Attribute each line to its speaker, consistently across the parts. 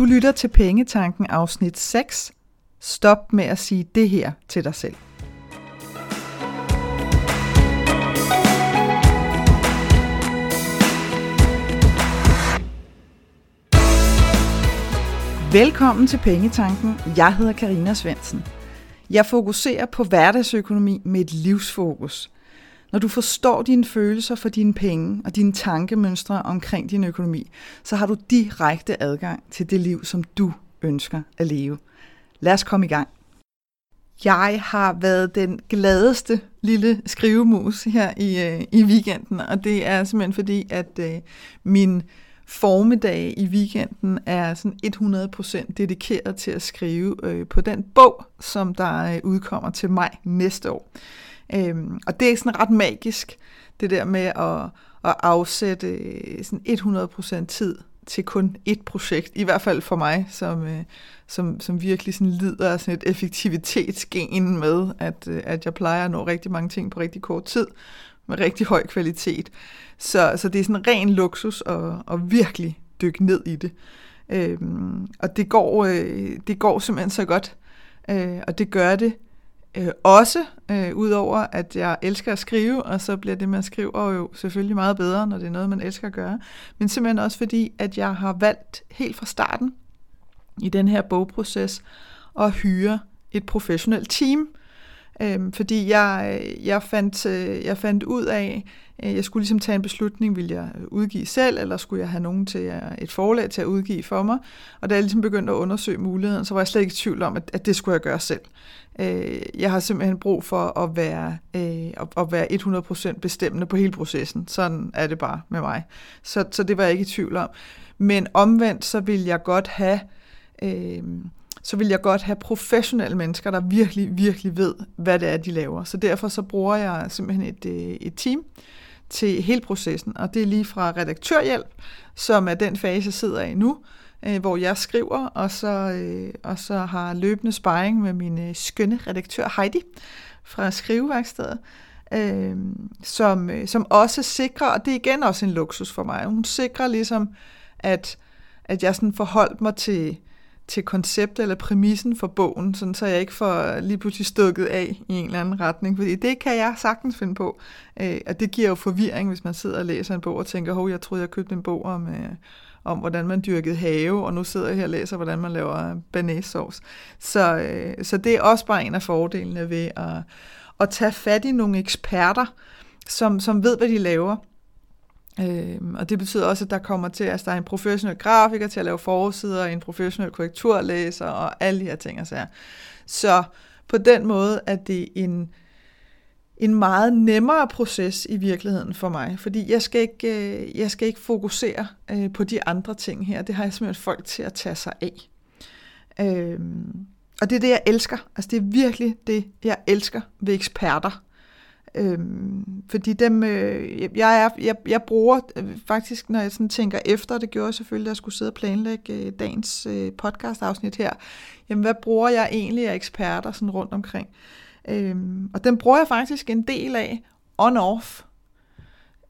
Speaker 1: Du lytter til Pengetanken afsnit 6. Stop med at sige det her til dig selv. Velkommen til Pengetanken. Jeg hedder Karina Svensen. Jeg fokuserer på hverdagsøkonomi med et livsfokus. Når du forstår dine følelser for dine penge og dine tankemønstre omkring din økonomi, så har du direkte adgang til det liv, som du ønsker at leve. Lad os komme i gang. Jeg har været den gladeste lille skrivemus her i, øh, i weekenden, og det er simpelthen fordi, at øh, min formiddag i weekenden er sådan 100% dedikeret til at skrive øh, på den bog, som der øh, udkommer til mig næste år. Øhm, og det er sådan ret magisk, det der med at, at afsætte øh, sådan 100% tid til kun et projekt, i hvert fald for mig, som, øh, som, som virkelig sådan lider af sådan et effektivitetsgen med, at, øh, at jeg plejer at nå rigtig mange ting på rigtig kort tid, med rigtig høj kvalitet. Så, så det er sådan ren luksus at, at virkelig dykke ned i det. Øhm, og det går, øh, det går simpelthen så godt, øh, og det gør det øh, også, øh, udover at jeg elsker at skrive, og så bliver det man skriver jo selvfølgelig meget bedre, når det er noget, man elsker at gøre. Men simpelthen også fordi, at jeg har valgt helt fra starten i den her bogproces at hyre et professionelt team, Øhm, fordi jeg, jeg, fandt, øh, jeg fandt ud af, at jeg skulle ligesom tage en beslutning, vil jeg udgive selv, eller skulle jeg have nogen til et forlag til at udgive for mig. Og da jeg ligesom begyndte at undersøge muligheden, så var jeg slet ikke i tvivl om, at, at det skulle jeg gøre selv. Øh, jeg har simpelthen brug for at være, øh, at være 100% bestemmende på hele processen. Sådan er det bare med mig. Så, så det var jeg ikke i tvivl om. Men omvendt, så vil jeg godt have... Øh, så vil jeg godt have professionelle mennesker, der virkelig, virkelig ved, hvad det er, de laver. Så derfor så bruger jeg simpelthen et, øh, et team til hele processen, og det er lige fra redaktørhjælp, som er den fase, jeg sidder i nu, øh, hvor jeg skriver, og så, øh, og så har løbende sparring med min øh, skønne redaktør Heidi fra Skriveværkstedet, øh, som, øh, som også sikrer, og det er igen også en luksus for mig, hun sikrer ligesom, at, at jeg sådan forholdt mig til, til konceptet eller præmissen for bogen, sådan så jeg ikke får lige pludselig stukket af i en eller anden retning, fordi det kan jeg sagtens finde på. Øh, og det giver jo forvirring, hvis man sidder og læser en bog og tænker, hov, jeg troede, jeg købte en bog om, øh, om hvordan man dyrkede have, og nu sidder jeg her og læser, hvordan man laver banæssauce. Så, øh, så det er også bare en af fordelene ved at, at tage fat i nogle eksperter, som, som ved, hvad de laver, Øhm, og det betyder også, at der kommer til, at altså, der er en professionel grafiker til at lave forsider, en professionel korrekturlæser og alle de her ting og sager. Så på den måde er det en, en meget nemmere proces i virkeligheden for mig, fordi jeg skal ikke, øh, jeg skal ikke fokusere øh, på de andre ting her. Det har jeg simpelthen folk til at tage sig af. Øhm, og det er det, jeg elsker. Altså det er virkelig det, jeg elsker ved eksperter. Øhm, fordi dem, øh, jeg, er, jeg, jeg bruger øh, faktisk, når jeg sådan tænker efter, det gjorde jeg selvfølgelig, da jeg skulle sidde og planlægge øh, dagens øh, podcast-afsnit her, jamen hvad bruger jeg egentlig af eksperter sådan rundt omkring? Øhm, og den bruger jeg faktisk en del af on-off.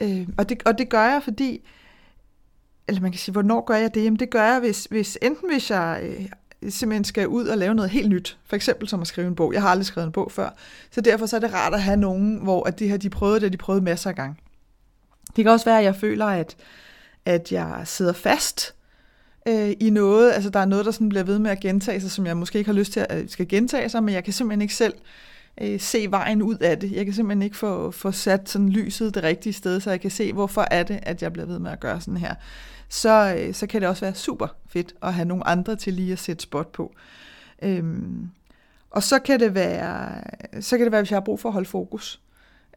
Speaker 1: Øh, og, det, og det gør jeg, fordi, eller man kan sige, hvornår gør jeg det? Jamen det gør jeg, hvis, hvis enten hvis jeg øh, simpelthen skal ud og lave noget helt nyt. For eksempel som at skrive en bog. Jeg har aldrig skrevet en bog før. Så derfor så er det rart at have nogen, hvor at det her, de prøvede det, de prøvede masser af gange. Det kan også være, at jeg føler, at, at jeg sidder fast øh, i noget. Altså der er noget, der sådan bliver ved med at gentage sig, som jeg måske ikke har lyst til at øh, skal gentage sig, men jeg kan simpelthen ikke selv øh, Øh, se vejen ud af det. Jeg kan simpelthen ikke få, få sat sådan lyset det rigtige sted, så jeg kan se, hvorfor er det, at jeg bliver ved med at gøre sådan her så, øh, så kan det også være super fedt at have nogle andre til lige at sætte spot på. Øhm, og så kan det være, så kan det være, hvis jeg har brug for at holde fokus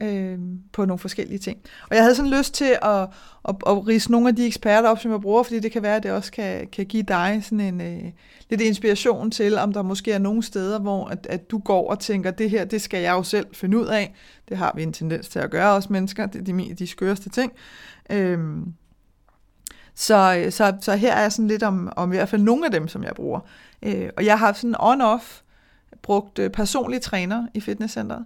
Speaker 1: øh, på nogle forskellige ting. Og jeg havde sådan lyst til at, at, at rise nogle af de eksperter op, som jeg bruger, fordi det kan være, at det også kan, kan give dig sådan en øh, lidt inspiration til, om der måske er nogle steder, hvor at, at du går og tænker, det her, det skal jeg jo selv finde ud af. Det har vi en tendens til at gøre, også mennesker. Det er de, de skørste ting. Øhm, øh, så, så, så her er sådan lidt om, om i hvert fald nogle af dem, som jeg bruger. Øh, og jeg har sådan on-off brugt øh, personlig personlige træner i fitnesscenteret.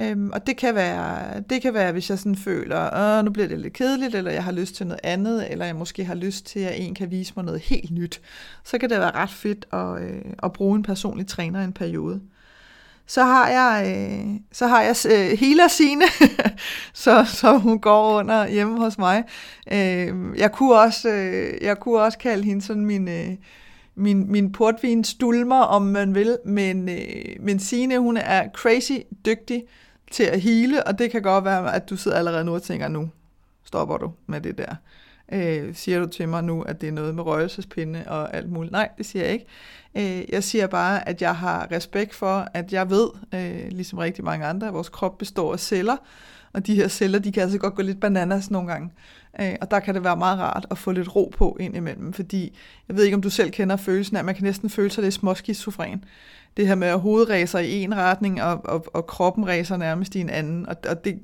Speaker 1: Øhm, og det kan, være, det kan være, hvis jeg sådan føler, Åh, nu bliver det lidt kedeligt, eller jeg har lyst til noget andet, eller jeg måske har lyst til, at en kan vise mig noget helt nyt. Så kan det være ret fedt at, øh, at bruge en personlig træner i en periode. Så har jeg, øh, så har jeg øh, Hila Sine, så, så hun går under hjemme hos mig. Øh, jeg, kunne også, øh, jeg kunne også kalde hende sådan min... Øh, min, min portvin stulmer, om man vil, men, øh, men Sine, hun er crazy dygtig til at hele, og det kan godt være, at du sidder allerede nu og tænker, nu stopper du med det der. Øh, siger du til mig nu, at det er noget med røgelsespinde og alt muligt? Nej, det siger jeg ikke. Øh, jeg siger bare, at jeg har respekt for, at jeg ved, øh, ligesom rigtig mange andre, at vores krop består af celler, og de her celler, de kan altså godt gå lidt bananas nogle gange. Øh, og der kan det være meget rart at få lidt ro på ind imellem, fordi jeg ved ikke, om du selv kender følelsen af, at man kan næsten føle sig lidt småskizofren. Det her med, at hovedet ræser i en retning, og, og, og kroppen ræser nærmest i en anden, og, og det,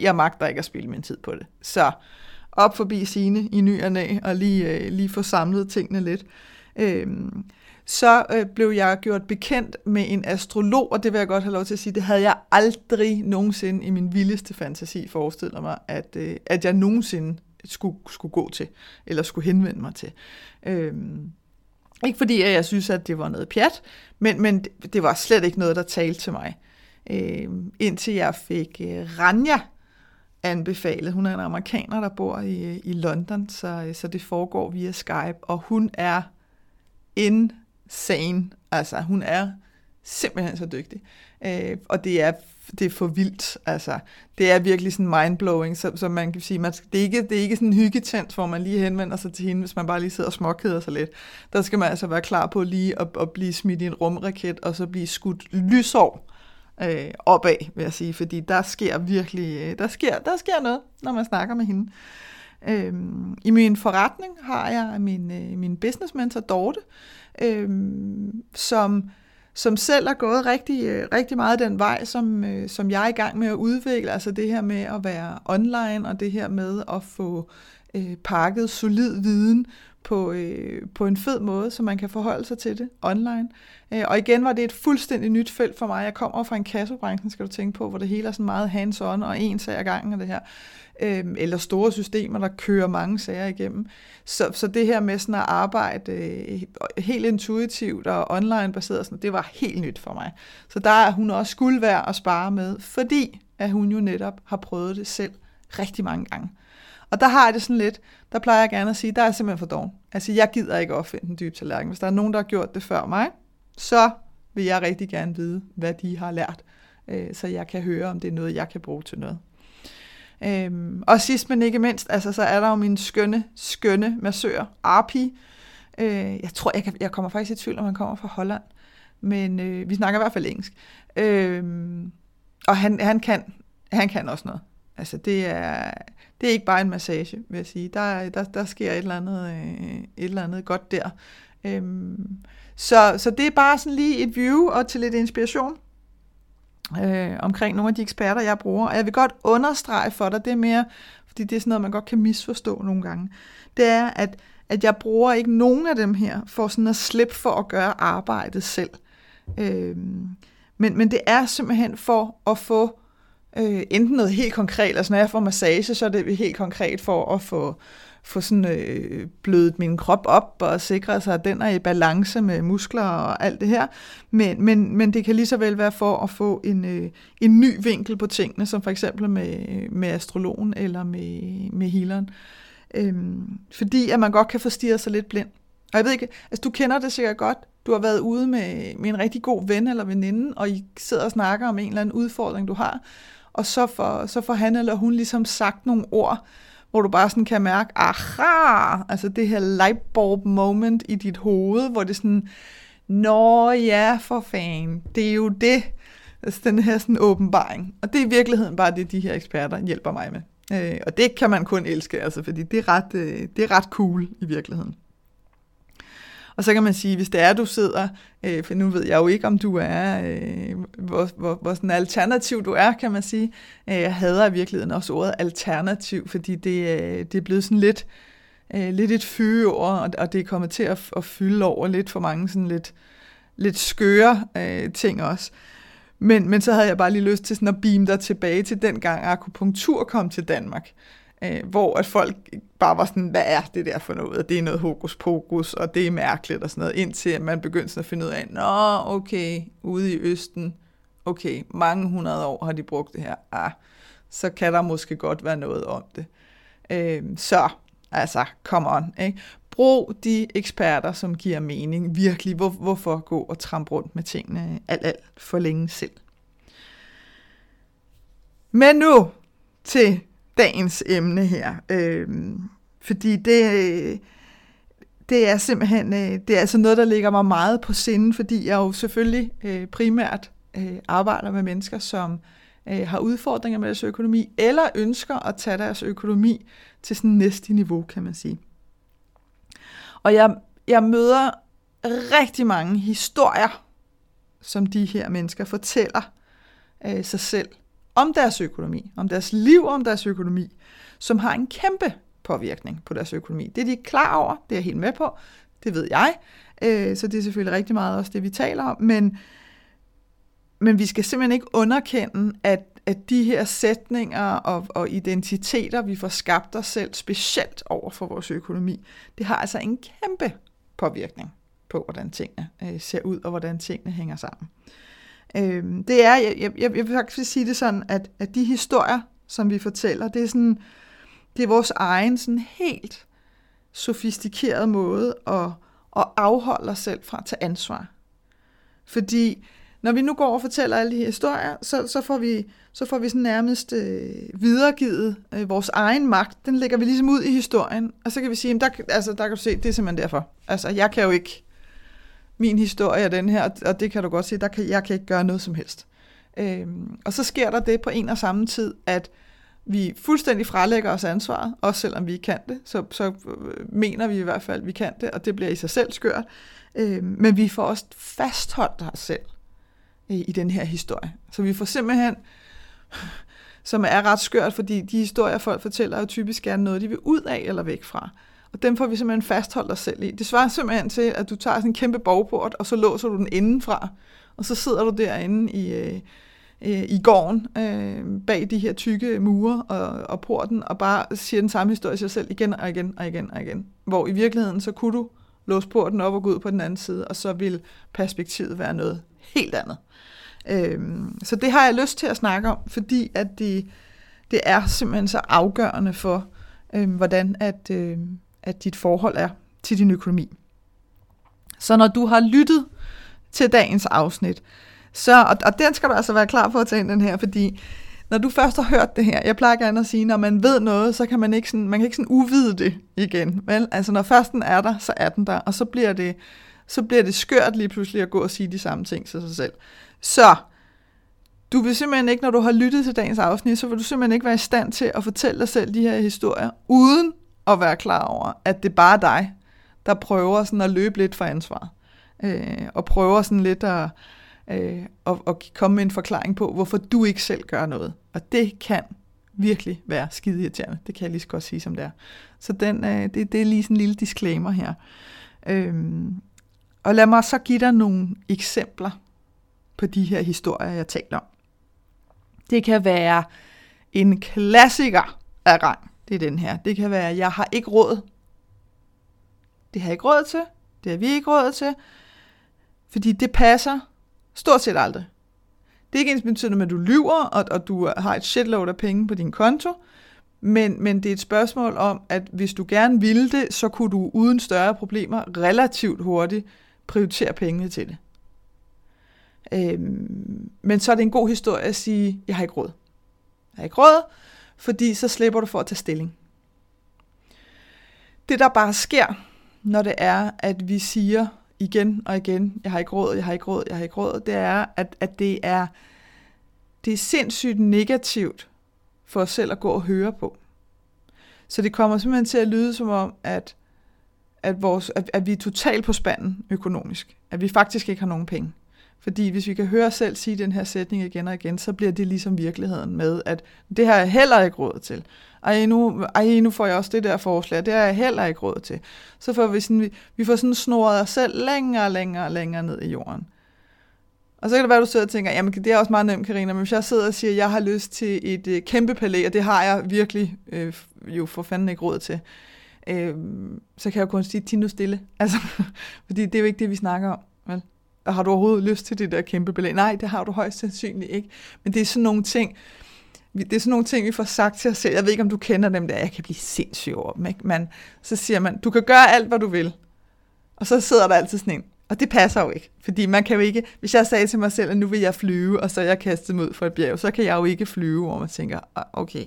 Speaker 1: jeg magter ikke at spille min tid på det. Så op forbi sine i ny og næ, og lige, øh, lige få samlet tingene lidt. Øhm, så øh, blev jeg gjort bekendt med en astrolog, og det vil jeg godt have lov til at sige, det havde jeg aldrig nogensinde i min vildeste fantasi forestillet mig, at, øh, at jeg nogensinde skulle, skulle gå til, eller skulle henvende mig til. Øhm, ikke fordi at jeg synes, at det var noget pjat, men, men det var slet ikke noget, der talte til mig. Øh, indtil jeg fik øh, Ranja anbefalet. Hun er en amerikaner, der bor i, øh, i London, så, øh, så det foregår via Skype, og hun er insane. Altså, hun er simpelthen så dygtig. Øh, og det er, det er for vildt. Altså, det er virkelig sådan mindblowing, så, så man kan sige, man det, er ikke, det er ikke sådan en hyggetent, hvor man lige henvender sig til hende, hvis man bare lige sidder og småkeder sig lidt. Der skal man altså være klar på lige at, at blive smidt i en rumraket, og så blive skudt lysår øh, opad, vil jeg sige, fordi der sker virkelig, øh, der sker, der sker noget, når man snakker med hende. Øhm, I min forretning har jeg min, øh, min business mentor Dorte, øhm, som, som selv er gået rigtig, øh, rigtig meget den vej, som, øh, som jeg er i gang med at udvikle, altså det her med at være online, og det her med at få øh, pakket solid viden på, øh, på en fed måde, så man kan forholde sig til det online. Øh, og igen var det et fuldstændig nyt felt for mig. Jeg kommer fra en kassobranchen, skal du tænke på, hvor det hele er sådan meget hands-on og en sag ad gangen og det her. Øh, eller store systemer, der kører mange sager igennem. Så, så det her med sådan at arbejde øh, helt intuitivt og online baseret, sådan, det var helt nyt for mig. Så der er hun også skuld værd at spare med, fordi at hun jo netop har prøvet det selv rigtig mange gange. Og der har jeg det sådan lidt, der plejer jeg gerne at sige, der er simpelthen for doven. Altså, jeg gider ikke opfinde en dyb tallerken. Hvis der er nogen, der har gjort det før mig, så vil jeg rigtig gerne vide, hvad de har lært, øh, så jeg kan høre, om det er noget, jeg kan bruge til noget. Øhm, og sidst men ikke mindst, altså, så er der jo min skønne, skønne massør, Arpi. Øh, jeg tror, jeg, kan, jeg kommer faktisk i tvivl, om han kommer fra Holland, men øh, vi snakker i hvert fald engelsk. Øh, og han, han, kan, han kan også noget. Altså, det er, det er ikke bare en massage, vil jeg sige. Der, der, der sker et eller andet, øh, et eller andet godt der. Øhm, så, så det er bare sådan lige et view og til lidt inspiration øh, omkring nogle af de eksperter, jeg bruger. Og jeg vil godt understrege for dig, det er mere, fordi det er sådan noget, man godt kan misforstå nogle gange. Det er, at, at jeg bruger ikke nogen af dem her for sådan at slippe for at gøre arbejdet selv. Øhm, men, men det er simpelthen for at få øh, enten noget helt konkret, altså når jeg får massage, så er det helt konkret for at få, få sådan, øh, blødet min krop op og sikre sig, at den er i balance med muskler og alt det her. Men, men, men det kan lige så vel være for at få en, øh, en ny vinkel på tingene, som for eksempel med, med astrologen eller med, med healeren. Øhm, fordi at man godt kan forstyrre sig lidt blind. Og jeg ved ikke, altså du kender det sikkert godt. Du har været ude med, med en rigtig god ven eller veninde, og I sidder og snakker om en eller anden udfordring, du har og så får, så får han eller hun ligesom sagt nogle ord, hvor du bare sådan kan mærke, aha, altså det her lightbulb moment i dit hoved, hvor det sådan, nå ja, for fan, det er jo det, altså den her sådan åbenbaring. Og det er i virkeligheden bare det, de her eksperter hjælper mig med. Øh, og det kan man kun elske, altså, fordi det er, ret, øh, det er ret cool i virkeligheden. Og så kan man sige, hvis det er, du sidder, øh, for nu ved jeg jo ikke, om du er, øh, hvor, hvor, hvor sådan alternativ du er, kan man sige. Øh, jeg hader i virkeligheden også ordet alternativ, fordi det, øh, det er blevet sådan lidt, øh, lidt et fyreord, og, og det er kommet til at, at fylde over lidt for mange sådan lidt, lidt skøre øh, ting også. Men, men så havde jeg bare lige lyst til sådan at beame dig tilbage til den gang akupunktur kom til Danmark. Øh, hvor at folk bare var sådan, hvad er det der for noget? Det er noget hokus pokus, og det er mærkeligt og sådan noget, indtil man begyndte sådan at finde ud af, nå okay, ude i Østen, okay, mange hundrede år har de brugt det her. Ah, så kan der måske godt være noget om det. Øh, så, altså, come on. Ikke? Brug de eksperter, som giver mening. Virkelig, hvor, hvorfor gå og trampe rundt med tingene alt, alt for længe selv. Men nu til dagens emne her. Øh, fordi det, øh, det er simpelthen øh, det er altså noget, der ligger mig meget på sinde, fordi jeg jo selvfølgelig øh, primært øh, arbejder med mennesker, som øh, har udfordringer med deres økonomi, eller ønsker at tage deres økonomi til sådan næste niveau, kan man sige. Og jeg, jeg møder rigtig mange historier, som de her mennesker fortæller øh, sig selv om deres økonomi, om deres liv, om deres økonomi, som har en kæmpe påvirkning på deres økonomi. Det er de klar over, det er jeg helt med på, det ved jeg, øh, så det er selvfølgelig rigtig meget også det, vi taler om, men, men vi skal simpelthen ikke underkende, at, at de her sætninger og, og identiteter, vi får skabt os selv, specielt over for vores økonomi, det har altså en kæmpe påvirkning på, hvordan tingene øh, ser ud, og hvordan tingene hænger sammen. Øh, Øhm, det er, jeg, jeg, jeg vil faktisk sige det sådan, at, at de historier, som vi fortæller, det er sådan, det er vores egen sådan helt sofistikerede måde at, at afholde os selv fra at tage ansvar. Fordi når vi nu går og fortæller alle de her historier, så, så får vi, så får vi sådan nærmest øh, videregivet øh, vores egen magt. Den lægger vi ligesom ud i historien, og så kan vi sige, der, altså, der kan du se, det er simpelthen derfor. Altså, jeg kan jo ikke, min historie er den her, og det kan du godt se, der kan, jeg kan ikke gøre noget som helst. Øhm, og så sker der det på en og samme tid, at vi fuldstændig frelægger os ansvaret, også selvom vi ikke kan det, så, så øh, mener vi i hvert fald, at vi kan det, og det bliver i sig selv skørt. Øh, men vi får også fastholdt os selv øh, i den her historie. Så vi får simpelthen, som er ret skørt, fordi de historier, folk fortæller, er jo typisk gerne noget, de vil ud af eller væk fra. Og dem får vi simpelthen fastholdt os selv i. Det svarer simpelthen til, at du tager sådan en kæmpe borgport, og så låser du den indenfra, og så sidder du derinde i, øh, øh, i gården øh, bag de her tykke mure og, og porten, og bare siger den samme historie til sig selv igen og igen og igen og igen. Hvor i virkeligheden, så kunne du låse porten op og gå ud på den anden side, og så vil perspektivet være noget helt andet. Øhm, så det har jeg lyst til at snakke om, fordi at det, det er simpelthen så afgørende for, øhm, hvordan at, øhm, at dit forhold er til din økonomi. Så når du har lyttet til dagens afsnit, så, og, og den skal du altså være klar på at tage ind den her, fordi når du først har hørt det her, jeg plejer gerne at sige, når man ved noget, så kan man ikke sådan, man kan ikke sådan uvide det igen. Vel? Altså når først den er der, så er den der, og så bliver det, så bliver det skørt lige pludselig at gå og sige de samme ting til sig selv. Så du vil simpelthen ikke, når du har lyttet til dagens afsnit, så vil du simpelthen ikke være i stand til at fortælle dig selv de her historier, uden at være klar over, at det bare er dig, der prøver sådan at løbe lidt for ansvar. Øh, og prøver sådan lidt at, øh, og, og komme med en forklaring på, hvorfor du ikke selv gør noget. Og det kan virkelig være skide irriterende. Det kan jeg lige så godt sige, som det er. Så den, øh, det, det er lige sådan en lille disclaimer her. Øhm, og lad mig så give dig nogle eksempler på de her historier, jeg taler om. Det kan være en klassiker af rang. Det er den her. Det kan være, jeg har ikke råd. Det har jeg ikke råd til. Det har vi ikke råd til. Fordi det passer Stort set aldrig. Det er ikke ens betydende med, at du lyver, og, og du har et shitload af penge på din konto, men, men det er et spørgsmål om, at hvis du gerne ville det, så kunne du uden større problemer relativt hurtigt prioritere pengene til det. Øhm, men så er det en god historie at sige, jeg har ikke råd. Jeg har ikke råd, fordi så slipper du for at tage stilling. Det der bare sker, når det er, at vi siger, igen og igen, jeg har ikke råd, jeg har ikke råd, jeg har ikke råd, det er, at, at det er det er sindssygt negativt for os selv at gå og høre på. Så det kommer simpelthen til at lyde som om, at, at, vores, at, at vi er totalt på spanden økonomisk. At vi faktisk ikke har nogen penge. Fordi hvis vi kan høre os selv sige den her sætning igen og igen, så bliver det ligesom virkeligheden med, at det har jeg heller ikke råd til. Ej nu, ej, nu får jeg også det der forslag, det har jeg heller ikke råd til. Så får vi sådan, vi, vi får sådan snoret os selv længere og længere og længere ned i jorden. Og så kan det være, at du sidder og tænker, jamen det er også meget nemt, Karina, men hvis jeg sidder og siger, at jeg har lyst til et øh, kæmpe palæ, og det har jeg virkelig øh, jo for fanden ikke råd til, øh, så kan jeg jo kun sige, nu stille. Altså, fordi det er jo ikke det, vi snakker om. Vel? Har du overhovedet lyst til det der kæmpe belæg? Nej, det har du højst sandsynligt ikke. Men det er sådan nogle ting, det er sådan nogle ting, vi får sagt til os selv. Jeg ved ikke, om du kender dem der. Jeg kan blive sindssyg over dem. Ikke? Man, så siger man, du kan gøre alt, hvad du vil. Og så sidder der altid sådan en, og det passer jo ikke, fordi man kan jo ikke, hvis jeg sagde til mig selv, at nu vil jeg flyve, og så er jeg kastet mod for et bjerg, så kan jeg jo ikke flyve, hvor man tænker, ah, okay,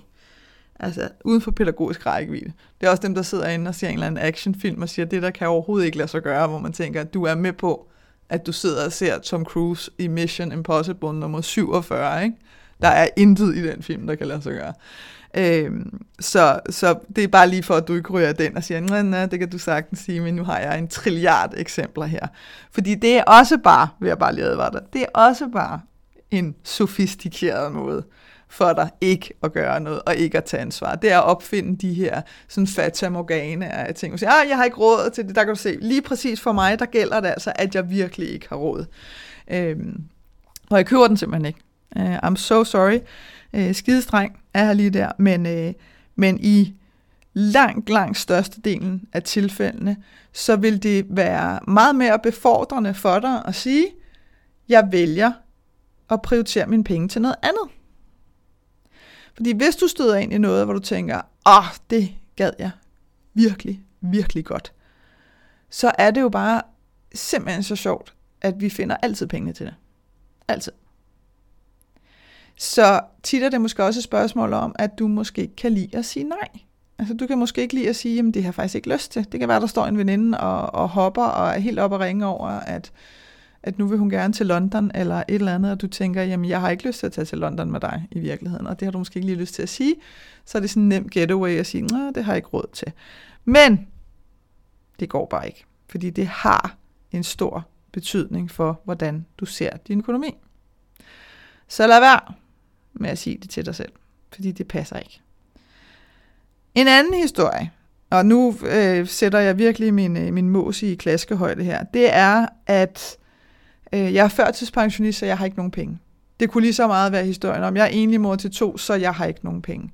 Speaker 1: altså uden for pædagogisk rækkevidde. Det er også dem, der sidder inde og ser en eller anden actionfilm og siger, det der kan overhovedet ikke lade sig gøre, hvor man tænker, at du er med på, at du sidder og ser Tom Cruise i Mission Impossible nummer 47, ikke? Der er intet i den film, der kan lade sig gøre. Øhm, så, så det er bare lige for, at du ikke ryger den og siger, nej, nej, det kan du sagtens sige, men nu har jeg en trilliard eksempler her. Fordi det er også bare, vil jeg bare lige advare dig, det er også bare en sofistikeret måde for dig ikke at gøre noget, og ikke at tage ansvar. Det er at opfinde de her sådan fata morgane af ting. Og sige, ah, jeg har ikke råd til det. Der kan du se, lige præcis for mig, der gælder det altså, at jeg virkelig ikke har råd. Øhm, og jeg køber den simpelthen ikke. Øh, I'm so sorry. Øh, skidestreng er her lige der, men, øh, men i langt, langt størstedelen af tilfældene, så vil det være meget mere befordrende for dig at sige, jeg vælger at prioritere mine penge til noget andet. Fordi hvis du støder ind i noget, hvor du tænker, åh, oh, det gad jeg virkelig, virkelig godt, så er det jo bare simpelthen så sjovt, at vi finder altid pengene til det. Altid. Så tit er det måske også et spørgsmål om, at du måske ikke kan lide at sige nej. Altså du kan måske ikke lide at sige, at det har jeg faktisk ikke lyst til. Det kan være, der står en veninde og, og hopper og er helt op og ringe over, at, at nu vil hun gerne til London eller et eller andet, og du tænker, jamen jeg har ikke lyst til at tage til London med dig i virkeligheden, og det har du måske ikke lige lyst til at sige. Så er det sådan en nem getaway at sige, nej, det har jeg ikke råd til. Men det går bare ikke, fordi det har en stor betydning for, hvordan du ser din økonomi. Så lad være med at sige det til dig selv, fordi det passer ikke. En anden historie, og nu øh, sætter jeg virkelig min, øh, min mås i klaskehøjde her, det er, at øh, jeg er førtidspensionist, så jeg har ikke nogen penge. Det kunne lige så meget være historien om, jeg er enlig mor til to, så jeg har ikke nogen penge.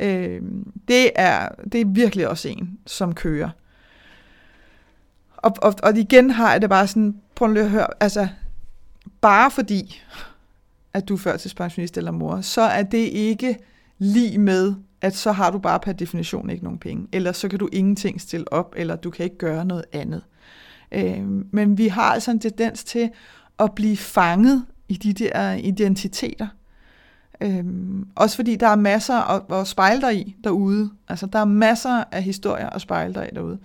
Speaker 1: Øh, det, er, det er virkelig også en, som kører. Og, og, og igen har jeg det bare sådan, prøv lige at høre, altså, bare fordi, at du er førtidspensionist eller mor, så er det ikke lige med, at så har du bare per definition ikke nogen penge, eller så kan du ingenting stille op, eller du kan ikke gøre noget andet. Øh, men vi har altså en tendens til at blive fanget i de der identiteter. Øhm, også fordi der er masser at, at spejle dig i derude. Altså der er masser af historier at spejle dig i derude.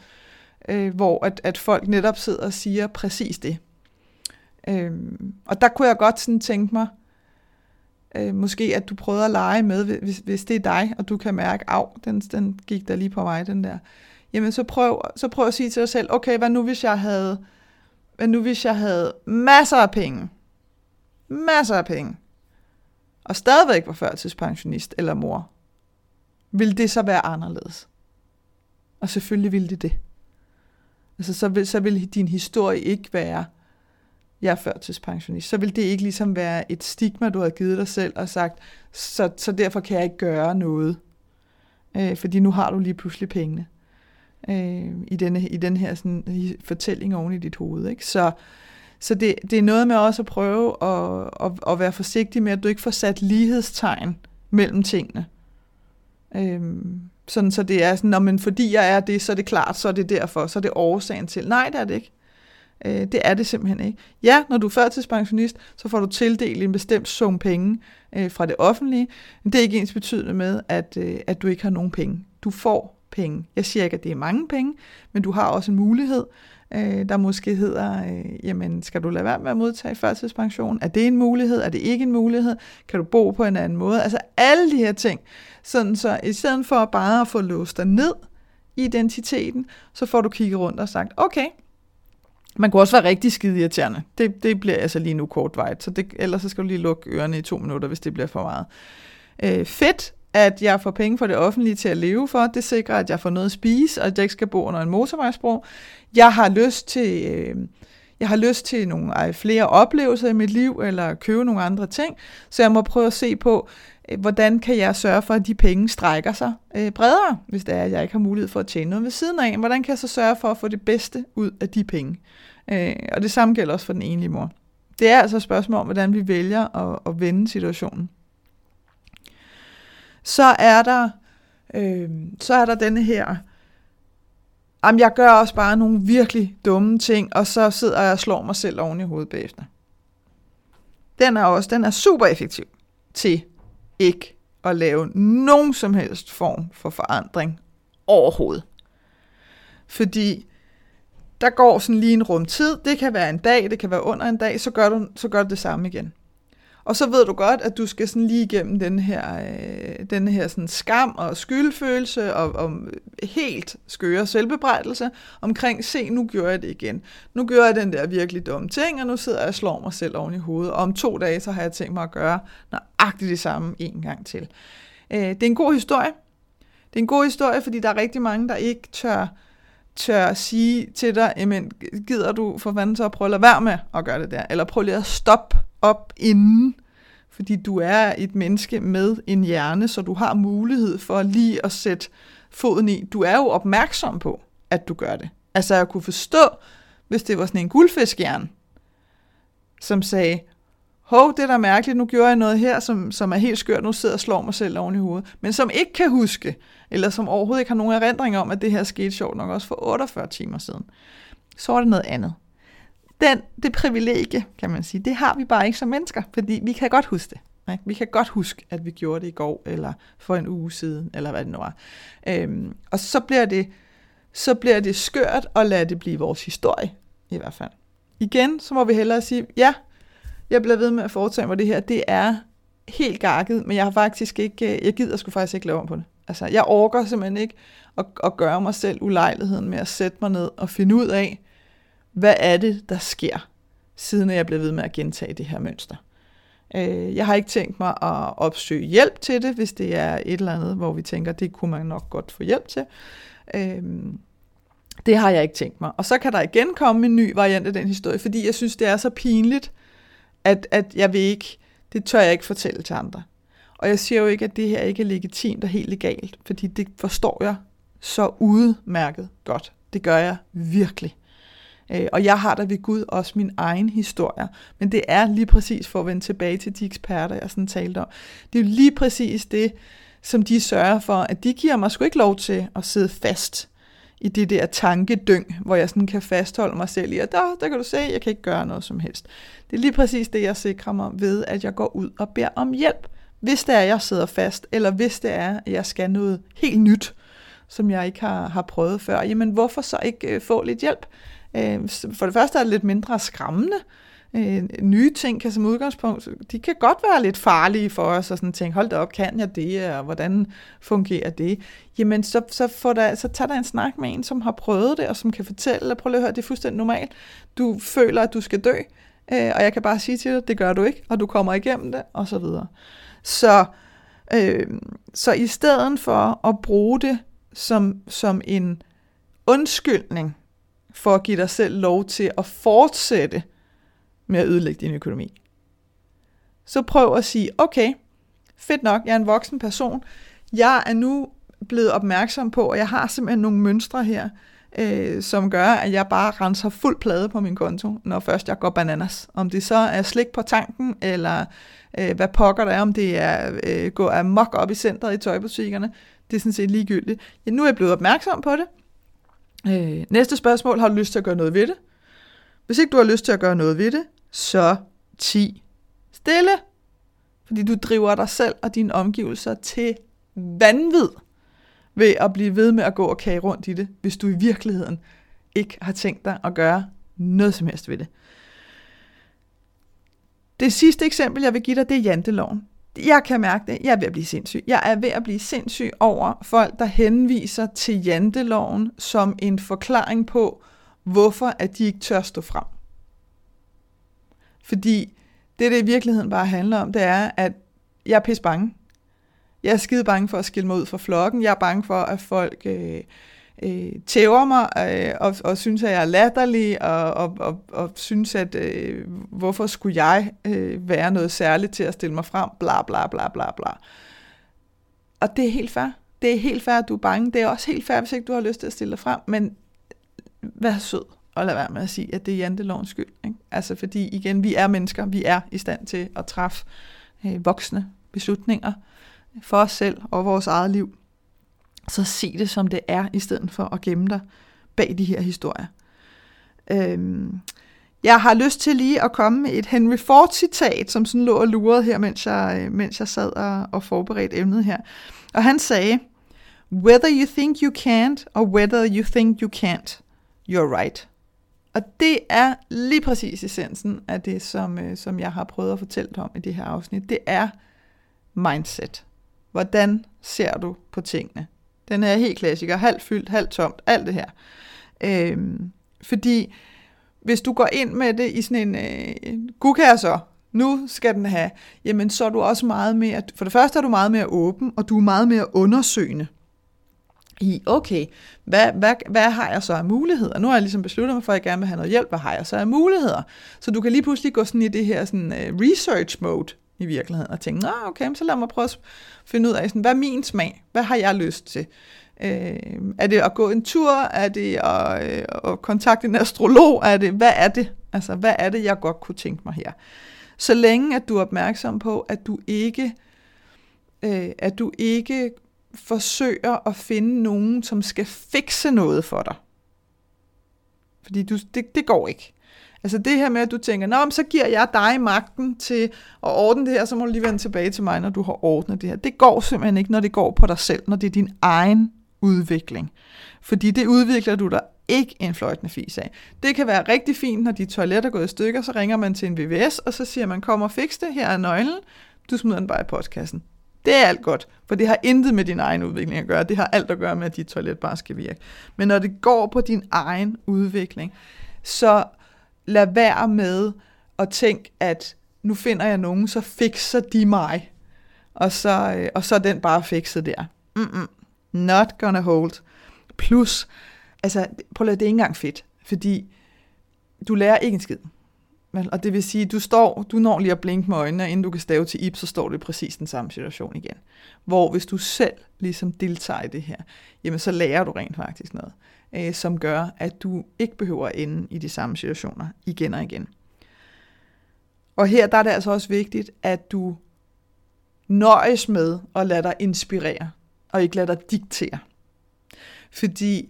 Speaker 1: Øh, hvor at, at folk netop sidder og siger præcis det. Øhm, og der kunne jeg godt sådan tænke mig, øh, måske at du prøvede at lege med, hvis, hvis det er dig, og du kan mærke, af, den, den gik der lige på vej, den der. Jamen så prøv, så prøv at sige til dig selv, okay, hvad nu hvis jeg havde, hvad nu hvis jeg havde masser af penge, masser af penge, og stadigvæk var førtidspensionist eller mor, vil det så være anderledes? Og selvfølgelig ville det det. Altså så vil, så vil din historie ikke være, jeg er førtidspensionist, så vil det ikke ligesom være et stigma, du har givet dig selv og sagt, så, så derfor kan jeg ikke gøre noget. Øh, fordi nu har du lige pludselig pengene øh, i, denne, i den her sådan, fortælling oven i dit hoved. Ikke? Så, så det, det er noget med også at prøve at, at, at være forsigtig med, at du ikke får sat lighedstegn mellem tingene. Øh, sådan så det er sådan, men fordi jeg er det, så er det klart, så er det derfor, så er det årsagen til. Nej, det er det ikke. Øh, det er det simpelthen ikke. Ja, når du er førtidspensionist, så får du tildelt en bestemt sum penge øh, fra det offentlige, men det er ikke ens betydende med, at, øh, at du ikke har nogen penge. Du får penge. Jeg siger ikke, at det er mange penge, men du har også en mulighed, øh, der måske hedder, øh, jamen skal du lade være med at modtage førtidspension? Er det en mulighed? Er det ikke en mulighed? Kan du bo på en anden måde? Altså alle de her ting. Sådan så i stedet for bare at få låst dig ned i identiteten, så får du kigget rundt og sagt, okay, man kunne også være rigtig skide irriterende. Det, det bliver altså lige nu kortvejt, så det, ellers så skal du lige lukke ørerne i to minutter, hvis det bliver for meget. Øh, fedt, at jeg får penge for det offentlige til at leve for. Det sikrer, at jeg får noget at spise, og at jeg ikke skal bo under en motorvejsbro. Jeg har lyst til... Øh, Jeg har lyst til nogle flere oplevelser i mit liv, eller købe nogle andre ting. Så jeg må prøve at se på, øh, hvordan kan jeg sørge for, at de penge strækker sig øh, bredere, hvis det er, at jeg ikke har mulighed for at tjene noget ved siden af. Hvordan kan jeg så sørge for at få det bedste ud af de penge? Øh, og det samme gælder også for den enlige mor. Det er altså et spørgsmål om, hvordan vi vælger at, at vende situationen. Så er der, øh, så er der denne her, jamen jeg gør også bare nogle virkelig dumme ting, og så sidder jeg og slår mig selv oven i hovedet bagefter. Den er også, den er super effektiv til ikke at lave nogen som helst form for forandring overhovedet. Fordi der går sådan lige en rum tid, det kan være en dag, det kan være under en dag, så gør du, så gør du det samme igen. Og så ved du godt, at du skal sådan lige igennem den her, øh, den her sådan skam og skyldfølelse og, og helt skøre selvbebrejdelse omkring, se, nu gjorde jeg det igen. Nu gør jeg den der virkelig dumme ting, og nu sidder jeg og slår mig selv oven i hovedet. Og om to dage, så har jeg tænkt mig at gøre nøjagtigt det samme en gang til. Øh, det er en god historie. Det er en god historie, fordi der er rigtig mange, der ikke tør tør sige til dig, jamen, gider du for fanden så at prøve at lade være med at gøre det der, eller prøv lige at stoppe op inden, fordi du er et menneske med en hjerne, så du har mulighed for lige at sætte foden i. Du er jo opmærksom på, at du gør det. Altså jeg kunne forstå, hvis det var sådan en guldfiskhjerne, som sagde, hov, det er da mærkeligt, nu gjorde jeg noget her, som, som er helt skørt, nu sidder jeg og slår mig selv oven i hovedet, men som ikke kan huske, eller som overhovedet ikke har nogen erindring om, at det her skete sjovt nok også for 48 timer siden, så er det noget andet. Den, det privilegie, kan man sige, det har vi bare ikke som mennesker, fordi vi kan godt huske det. Ikke? Vi kan godt huske, at vi gjorde det i går, eller for en uge siden, eller hvad det nu var. Øhm, og så bliver, det, så bliver det skørt at lade det blive vores historie, i hvert fald. Igen, så må vi hellere sige, ja, jeg bliver ved med at foretage mig det her. Det er helt gakket, men jeg har faktisk ikke, øh, jeg gider sgu faktisk ikke lave om på det. Altså, jeg orker simpelthen ikke at, at gøre mig selv ulejligheden med at sætte mig ned og finde ud af, hvad er det, der sker, siden jeg bliver ved med at gentage det her mønster. Øh, jeg har ikke tænkt mig at opsøge hjælp til det, hvis det er et eller andet, hvor vi tænker, det kunne man nok godt få hjælp til. Øh, det har jeg ikke tænkt mig. Og så kan der igen komme en ny variant af den historie, fordi jeg synes, det er så pinligt, at, at jeg vil ikke, det tør jeg ikke fortælle til andre. Og jeg siger jo ikke, at det her ikke er legitimt og helt legalt, fordi det forstår jeg så udmærket godt. Det gør jeg virkelig. Øh, og jeg har da ved Gud også min egen historie. Men det er lige præcis for at vende tilbage til de eksperter, jeg sådan talte om. Det er jo lige præcis det, som de sørger for, at de giver mig sgu ikke lov til at sidde fast i det der tankedyng, hvor jeg sådan kan fastholde mig selv i, at der, der kan du se, jeg kan ikke gøre noget som helst. Det er lige præcis det, jeg sikrer mig ved, at jeg går ud og beder om hjælp. Hvis det er, at jeg sidder fast, eller hvis det er, at jeg skal noget helt nyt, som jeg ikke har, har prøvet før, jamen hvorfor så ikke øh, få lidt hjælp? Øh, for det første er det lidt mindre skræmmende. Øh, nye ting kan som udgangspunkt, de kan godt være lidt farlige for os, og sådan tænke, hold da op, kan jeg det, og hvordan fungerer det? Jamen, så, så, får der, så tager der en snak med en, som har prøvet det, og som kan fortælle, prøv lige at høre, det er fuldstændig normalt. Du føler, at du skal dø, øh, og jeg kan bare sige til dig, det gør du ikke, og du kommer igennem det, og så videre. Så, øh, så i stedet for at bruge det som, som en undskyldning for at give dig selv lov til at fortsætte med at ødelægge din økonomi, så prøv at sige, okay, fedt nok, jeg er en voksen person, jeg er nu blevet opmærksom på, at jeg har simpelthen nogle mønstre her, øh, som gør, at jeg bare renser fuld plade på min konto, når først jeg går bananas. Om det så er slik på tanken, eller øh, hvad pokker der er, om det er øh, gå amok op i centret i tøjbutikkerne, det er sådan set ligegyldigt. Ja, nu er jeg blevet opmærksom på det. Øh, næste spørgsmål, har du lyst til at gøre noget ved det? Hvis ikke du har lyst til at gøre noget ved det, så ti stille. Fordi du driver dig selv og dine omgivelser til vanvid ved at blive ved med at gå og kage rundt i det, hvis du i virkeligheden ikke har tænkt dig at gøre noget som helst ved det. Det sidste eksempel, jeg vil give dig, det er janteloven. Jeg kan mærke det. Jeg er ved at blive sindssyg. Jeg er ved at blive sindssyg over folk, der henviser til janteloven som en forklaring på, hvorfor at de ikke tør stå frem. Fordi det, det i virkeligheden bare handler om, det er, at jeg er pisse bange. Jeg er skide bange for at skille mig ud fra flokken. Jeg er bange for, at folk øh, øh, tæver mig øh, og, og synes, at jeg er latterlig og, og, og, og synes, at øh, hvorfor skulle jeg øh, være noget særligt til at stille mig frem, bla bla bla bla bla. Og det er helt fair. Det er helt fair, at du er bange. Det er også helt fair, hvis ikke du har lyst til at stille dig frem, men vær sød og lad være med at sige, at det er jantelovens skyld. Ikke? Altså fordi igen, vi er mennesker, vi er i stand til at træffe øh, voksne beslutninger for os selv og vores eget liv. Så se det som det er, i stedet for at gemme dig bag de her historier. Øhm, jeg har lyst til lige at komme med et Henry Ford-citat, som sådan lå og lurede her, mens jeg, øh, mens jeg sad og, og forberedte emnet her. Og han sagde, Whether you think you can't, or whether you think you can't, you're right. Og det er lige præcis essensen af det, som, øh, som jeg har prøvet at fortælle om i det her afsnit. Det er mindset. Hvordan ser du på tingene? Den er helt klassiker, halvt fyldt, halvt tomt, alt det her. Øhm, fordi hvis du går ind med det i sådan en, øh, gud så, nu skal den have, jamen så er du også meget mere, for det første er du meget mere åben, og du er meget mere undersøgende i, okay, hvad, hvad, hvad har jeg så af muligheder? Nu har jeg ligesom besluttet mig for, at jeg gerne vil have noget hjælp. Hvad har jeg så af muligheder? Så du kan lige pludselig gå sådan i det her sådan, uh, research mode i virkeligheden, og tænke, Nå, okay, så lad mig prøve at finde ud af, sådan, hvad er min smag? Hvad har jeg lyst til? Øh, er det at gå en tur? Er det at, øh, at kontakte en astrolog? Er det, hvad er det? Altså, hvad er det, jeg godt kunne tænke mig her? Så længe at du er opmærksom på, at du ikke, øh, at du ikke forsøger at finde nogen, som skal fikse noget for dig. Fordi du, det, det går ikke. Altså det her med, at du tænker, Nå, så giver jeg dig magten til at ordne det her, så må du lige vende tilbage til mig, når du har ordnet det her. Det går simpelthen ikke, når det går på dig selv, når det er din egen udvikling. Fordi det udvikler du dig ikke en fløjtende fis af. Det kan være rigtig fint, når dit toilet er gået i stykker, så ringer man til en VVS, og så siger man, kom og fix det, her er nøglen, du smider den bare i postkassen. Det er alt godt, for det har intet med din egen udvikling at gøre. Det har alt at gøre med, at dit toilet bare skal virke. Men når det går på din egen udvikling, så lad være med at tænke, at nu finder jeg nogen, så fikser de mig. Og så, øh, og så er den bare fikset der. Mm-mm. Not gonna hold. Plus, altså, prøv at lade, det er ikke engang fedt, fordi du lærer ikke en skid. Og det vil sige, du står, du når lige at blinke med øjnene, og inden du kan stave til Ip, så står du i præcis den samme situation igen. Hvor hvis du selv ligesom deltager i det her, jamen så lærer du rent faktisk noget, øh, som gør, at du ikke behøver at ende i de samme situationer igen og igen. Og her der er det altså også vigtigt, at du nøjes med at lade dig inspirere, og ikke lade dig diktere. Fordi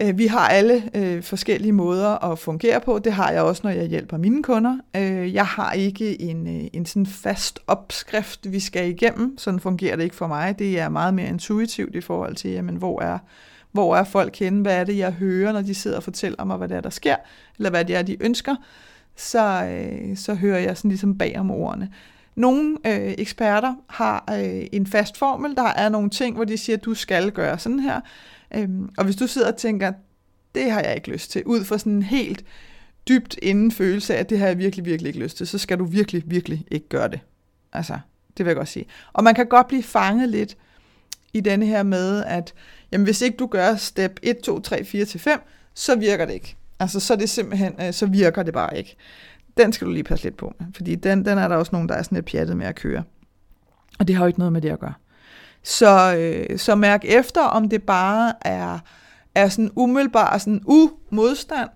Speaker 1: Øh, vi har alle øh, forskellige måder at fungere på. Det har jeg også, når jeg hjælper mine kunder. Øh, jeg har ikke en, øh, en sådan fast opskrift, vi skal igennem. Sådan fungerer det ikke for mig. Det er meget mere intuitivt i forhold til, jamen, hvor er hvor er folk henne, hvad er det, jeg hører, når de sidder og fortæller mig, hvad det er, der sker, eller hvad det er, de ønsker, så, øh, så hører jeg sådan ligesom bag om ordene. Nogle øh, eksperter har øh, en fast formel, der er nogle ting, hvor de siger, at du skal gøre sådan her, Øhm, og hvis du sidder og tænker, det har jeg ikke lyst til, ud fra sådan en helt dybt inden følelse af, at det har jeg virkelig, virkelig ikke lyst til, så skal du virkelig, virkelig ikke gøre det. Altså, det vil jeg godt sige. Og man kan godt blive fanget lidt i denne her med, at jamen, hvis ikke du gør step 1, 2, 3, 4 til 5, så virker det ikke. Altså, så er det simpelthen, øh, så virker det bare ikke. Den skal du lige passe lidt på med, fordi den, den er der også nogen, der er sådan lidt pjattet med at køre. Og det har jo ikke noget med det at gøre. Så, øh, så mærk efter, om det bare er, er sådan umiddelbar sådan umodstand,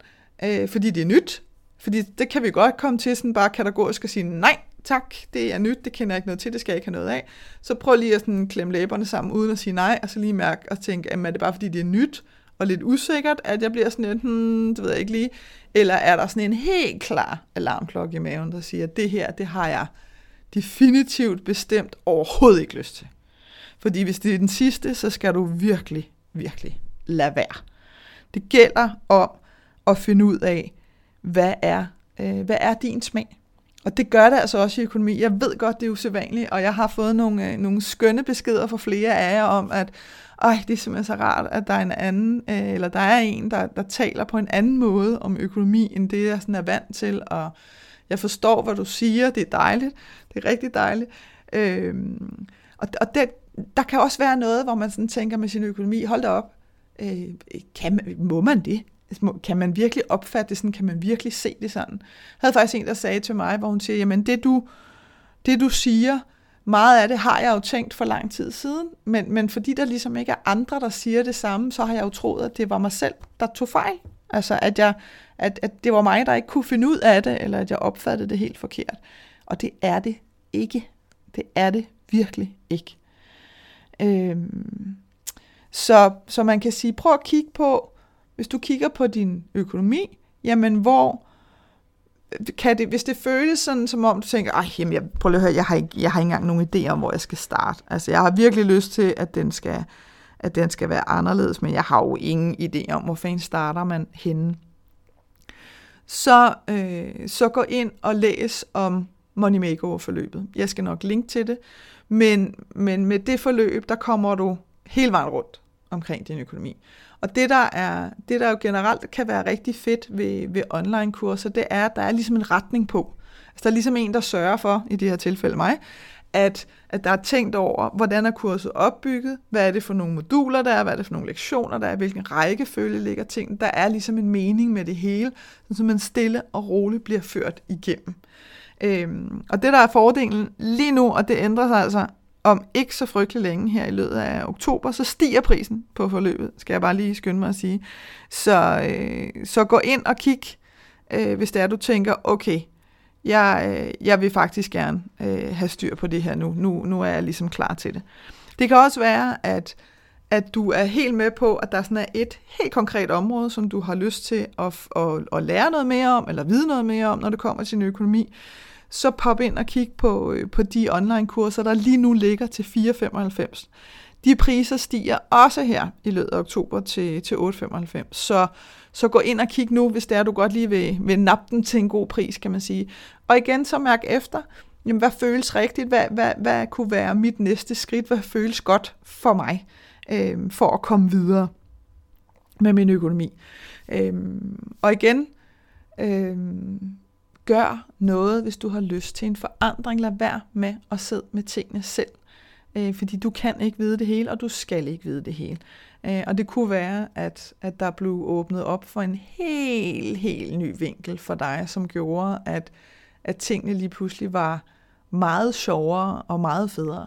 Speaker 1: øh, fordi det er nyt. Fordi det kan vi godt komme til sådan bare kategorisk at sige, nej, tak, det er nyt, det kender jeg ikke noget til, det skal jeg ikke have noget af. Så prøv lige at sådan klemme læberne sammen uden at sige nej, og så lige mærke og tænke, er det bare fordi det er nyt og lidt usikkert, at jeg bliver sådan lidt, hmm, det ved jeg ikke lige, eller er der sådan en helt klar alarmklokke i maven, der siger, at det her, det har jeg definitivt bestemt overhovedet ikke lyst til. Fordi hvis det er den sidste, så skal du virkelig, virkelig lade være. Det gælder om at finde ud af, hvad er, øh, hvad er din smag? Og det gør det altså også i økonomi. Jeg ved godt, det er usædvanligt, og jeg har fået nogle, øh, nogle skønne beskeder fra flere af jer om, at ej, det er simpelthen så rart, at der er en anden, øh, eller der er en, der, der taler på en anden måde om økonomi, end det jeg sådan er vant til, og jeg forstår, hvad du siger, det er dejligt, det er rigtig dejligt. Øh, og, og det, der kan også være noget, hvor man sådan tænker med sin økonomi, hold da op, Øh, kan man, må man det? Kan man virkelig opfatte det sådan? Kan man virkelig se det sådan? Jeg havde faktisk en, der sagde til mig, hvor hun siger, jamen det du, det du siger, meget af det har jeg jo tænkt for lang tid siden, men, men fordi der ligesom ikke er andre, der siger det samme, så har jeg jo troet, at det var mig selv, der tog fejl. Altså at, jeg, at, at det var mig, der ikke kunne finde ud af det, eller at jeg opfattede det helt forkert. Og det er det ikke. Det er det virkelig ikke. Øhm, så, så man kan sige, prøv at kigge på, hvis du kigger på din økonomi, jamen hvor kan det, hvis det føles sådan, som om du tænker, ej, jamen, jeg, prøv lige at høre, jeg har, ikke, jeg har ikke engang nogen idé om, hvor jeg skal starte. Altså, jeg har virkelig lyst til, at den skal, at den skal være anderledes, men jeg har jo ingen idé om, hvor fanden starter man henne. Så, øh, så gå ind og læs om Money Makeover-forløbet. Jeg skal nok linke til det, men, men med det forløb, der kommer du hele vejen rundt omkring din økonomi. Og det der, er, det, der jo generelt kan være rigtig fedt ved, ved online-kurser, det er, at der er ligesom en retning på. Altså, der er ligesom en, der sørger for, i det her tilfælde mig, at, at der er tænkt over, hvordan er kurset opbygget, hvad er det for nogle moduler, der er, hvad er det for nogle lektioner, der er, hvilken rækkefølge ligger ting. Der er ligesom en mening med det hele, så man stille og roligt bliver ført igennem. Øhm, og det, der er fordelen lige nu, og det ændrer sig altså om ikke så frygtelig længe her i løbet af oktober, så stiger prisen på forløbet, skal jeg bare lige skynde mig at sige. Så, øh, så gå ind og kig, øh, hvis det er, du tænker, okay, jeg, øh, jeg vil faktisk gerne øh, have styr på det her nu. nu. Nu er jeg ligesom klar til det. Det kan også være, at, at du er helt med på, at der sådan er et helt konkret område, som du har lyst til at, at, at lære noget mere om, eller vide noget mere om, når det kommer til din økonomi så pop ind og kig på, øh, på de online-kurser, der lige nu ligger til 4,95. De priser stiger også her i løbet af oktober til, til 8,95. Så, så gå ind og kig nu, hvis det er, du godt lige vil, vil nappe den til en god pris, kan man sige. Og igen, så mærk efter, jamen, hvad føles rigtigt? Hvad, hvad, hvad kunne være mit næste skridt? Hvad føles godt for mig øh, for at komme videre med min økonomi? Øh, og igen, øh, Gør noget, hvis du har lyst til en forandring. Lad være med at sidde med tingene selv. Øh, fordi du kan ikke vide det hele, og du skal ikke vide det hele. Øh, og det kunne være, at, at der blev åbnet op for en helt, helt ny vinkel for dig, som gjorde, at, at tingene lige pludselig var meget sjovere og meget federe.